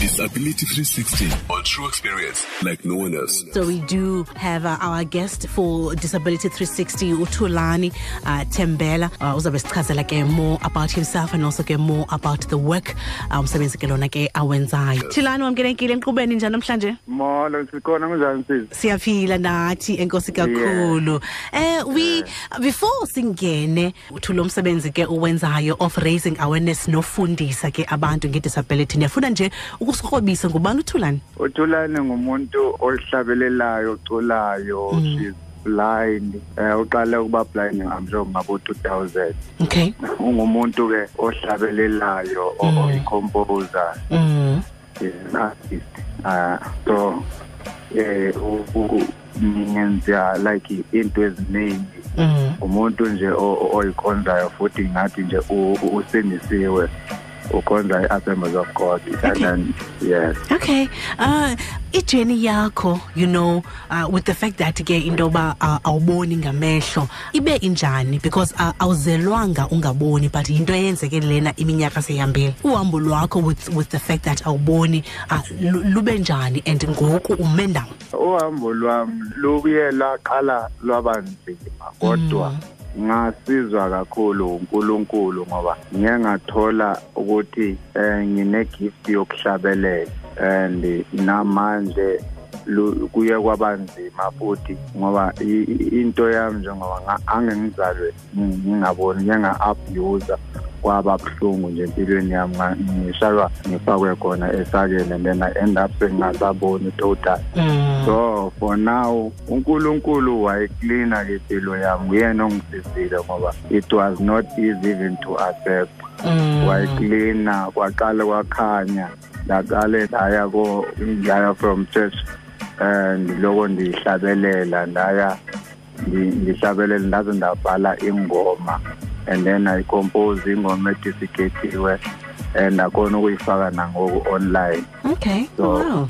Disability 360 on true experience like no one else. So we do have uh, our guest for Disability 360 uThulani uh, Tembela uh, uzabe sichazela ke more about himself and also get more about the work uh, umsebenzi ke lona ke awenzayo. Thulani wamkelekile enqubeni njani namhlanje? Molo sikhona kunjani sisi? Siyaphila nathi enkosi kakhulu. Eh we before singene uthulo umsebenzi ke owenzayo of raising awareness nofundisa ke abantu ngedisability. Ndiyafuna nje ukusikrobisa ngubani uThulani? uthulane ngumuntu ohlabelelayo oculayo she's blind eh uqale ukuba blind ngamsho ngabo 2000 Okay. ungumuntu ke ohlabelelayo Mm. oyicomposer Mm. is artist ah so eh u- u- ngenza like into eziningi Mm. umuntu nje o- o- oyikhonzayo futhi ngathi nje u- u- i-assemblies of god and then yes Okay. Uh ijourney yakho, you know, uh with the fact that ke indoba uh, awuboni ngamehlo ibe injani because uh, awuzelwanga ungaboni but into eyenzeke lena iminyaka seyihambile. Uhambo lwakho with with the fact that awuboni uh, lu- lube njani and ngoku ume ndawo. uhambo lwami lukuye laqala lwabanzima kodwa ngasizwa kakhulu uNkulunkulu ngoba ngeke ngathola ukuthi eh ngine gift yokuhlabelela and namanje lu- kuye kwabanzima futhi ngoba i- i- into yami njengoba nga- angengizalwe ngi- ngingaboni ngenga-abuse kwaba buhlungu nje empilweni yami. Nga- ngishaywa ngifakwe khona esakeni and then I end up sengingasaboni total. Mm. so for now uNkulunkulu wayiklina ke impilo yami. Uyena ongisizile ngoba it was not easy even to accept. Mm. wayiklina kwaqala kwakhanya ndaqale ndaya ko ndaya from church and loko ndihlabelela ndaya ndi- ndihlabelela ndaze ndabhala ingoma. And then i compose ingoma edisiketiwe and nakhona ukuyifaka nangoku online Okay. so Wow.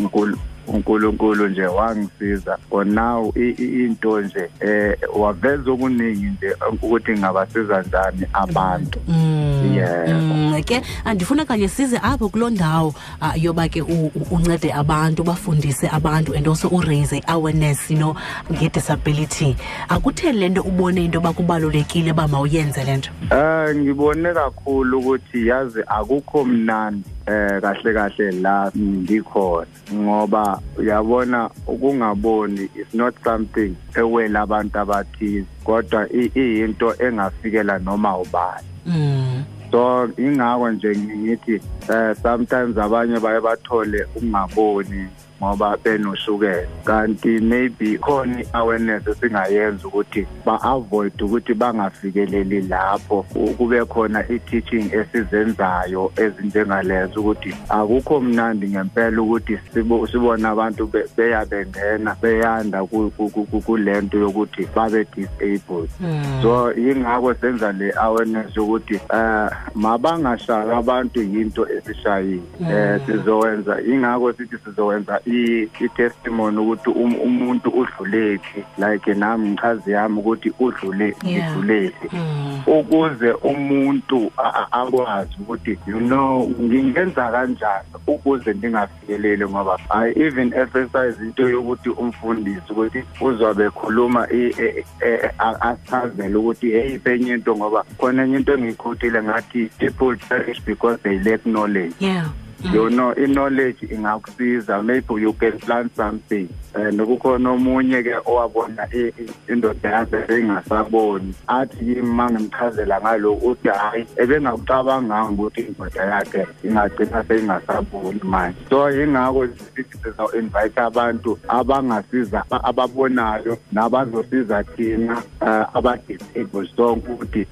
Unkulu uNkulunkulu nje wangisiza. For now i- i- into nje eh waveza okuningi nje ukuthi ngabasiza njani abantu. Mm. Yeah. Mm, ke andifuna kanye size apho kuloo ndawo uh, yoba ke u- u- uncede abantu bafundise abantu and also uraise awareness you know ngedisability. Akutheni le nto ubone into yoba kubalulekile uba mawuyenze le nto? Eh ngibone kakhulu ukuthi yazi akukho mnandi. Eh kahle kahle la ngikhona. Ngoba uyabona ukungaboni is not something ewela abantu abathize kodwa i- iyinto engafikela noma ubani. Mm. so ingakho nje ngithi eh sometimes abanye baye bathole ungaboni ngoba benoshukela kanti maybe khona i-awareness esingayenza ukuthi ba-avoid ukuthi bangafikeleli lapho. Kube khona i-teaching esizenzayo ezinjengalezo ukuthi akukho mnandi ngempela ukuthi sibo- sibone abantu be- beya bengena beyanda ku- ku- ku- kule nto yokuthi babe disabled. Mm. so yingakho senza le awareness yokuthi eh mabangashaya abantu yinto esishayile eh sizowenza. Ingakho sithi sizowenza i i- testimony ukuthi um- umuntu udlulephi like nami ngichazi yami ukuthi udlule Yeah. udlulephi Mm. ukuze umuntu a- a- akwazi ukuthi you know ngingenza kanjani ukuze ndingafikeleli ngoba i even exercise into yokuthi umfundisi ukuthi uzobe ekhuluma i- e- e- a- asichazele ukuthi hey penye into ngoba khona enye into engiyikhuthile ngathi people perish because they lack knowledge yeah Mm. You know i-knowledge ingakusiza. Maybe you can plant something. And kukhona omunye ke owabona i- i- indoda yakhe engasaboni. Athi kimi uma ngimchazela ngaloku uthi hhayi ebengakucabanganga ukuthi indoda yakhe ingagcina seyingasaboni manje. So yingakho sithi siza-invite abantu abangasiza aba- ababonayo nabazosiza thina um aba-disabled sonke ukuthi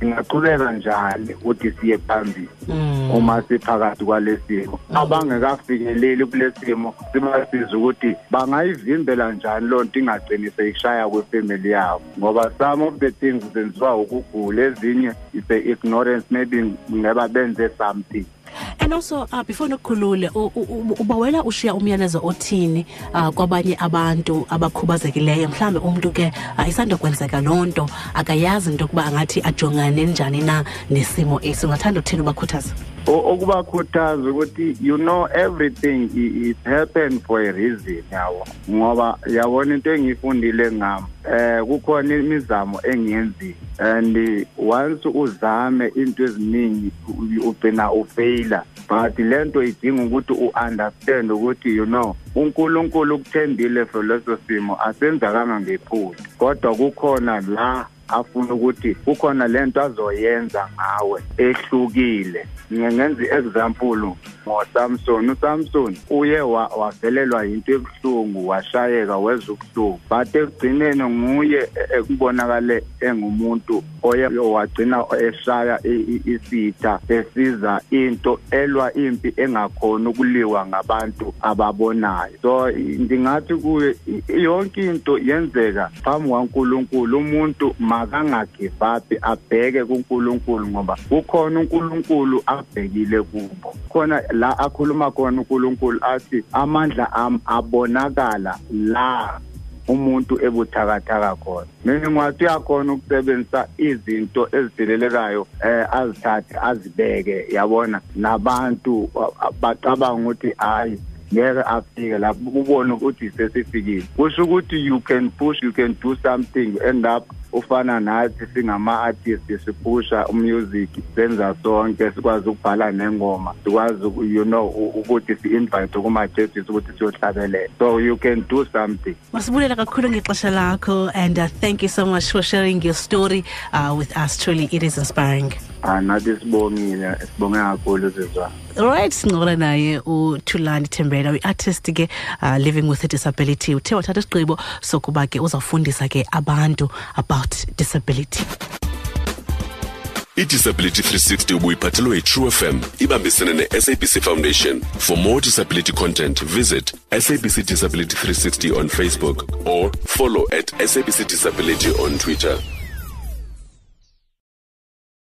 singaqhubeka njani ukuthi siye phambili Mm. uma siphakathi kwalesimo abangekafikeleli kulesimo sibasiza ukuthi bangayivimbela njani loo nto ingagcini seyishaya kwifamily yabo? Ngoba some of the things zenziwa ukugula ezinye is ignorance maybe ngeba benze something. And also uh, before nokukhulule ubawela ushiya umyalezo othini uh, kwabanye abantu abakhubazekileyo? Mhlawumbi umntu ke uh, isandokwenzeka loo nto akayazi into yokuba angathi ajongane njani na nesimo esi ungathanda uthini ubakhuthaza okubakhuthaza ukuthi you know everything it happened for a reason yawo ngoba yabona into engiyifundile ngami eh kukhona imizamo engiyenzile. And once uzame into eziningi ugcina ufaila. But lento idinga ukuthi uunderstand ukuthi you know uNkulunkulu ukuthembile for leso simo asenzakanga ngephutha. Kodwa kukhona la afuna ukuthi kukhona lento azoyenza ngawe ehlukile. Ngenza iexample ngoSamson uSamson uye wa- wavelelwa into ebuhlungu washayeka wezwa ubuhlungu. But ekugcineni nguye e- ekubonakale engumuntu oye wagcina eshaya isitha esiza into elwa impi engakhona ukuliwa ngabantu ababonayo. So ndingathi kuye yonke into yenzeka phambi kwaNkulunkulu umuntu makangagive up abheke kuNkulunkulu ngoba kukhona uNkulunkulu abhekile kubo. Khona la akhuluma khona uNkulunkulu athi amandla am abonakala la umuntu ebuthakathaka khona. Mina ngathi uyakhona ukusebenzisa izinto ezidelelekayo eh azithathe azibeke yabona? Nabantu a- bacabanga ukuthi hayi ngeke afike lapho. Ubone ukuthi sesifikile. Kusho ukuthi you can push you can do something end up ufana nathi singama-artist siphusha umusic senza sonke sikwazi ukubhala nengoma sikwazi you know ukuthi si-invite kuma-churches ukuthi siyohlabelela. So you can do something. Masibulela kakhulu ngexesha lakho and uh, thank you so much for sharing your story uh, with us. Truly it is inspiring ah nathi sibongile sibonge kakhulu zizwana right sincokola naye uthulani thembela uyi-artist ke uh, living with a disability. Uthe wathatha isigqibo sokuba ke uzawufundisa ke abantu about disability. I-disability 360 ubuyiphathelwe yi-true fm ibambisene ne-sabc foundation. For more disability content visit sabc disability 360 on facebook or follow at sabc disability on twitter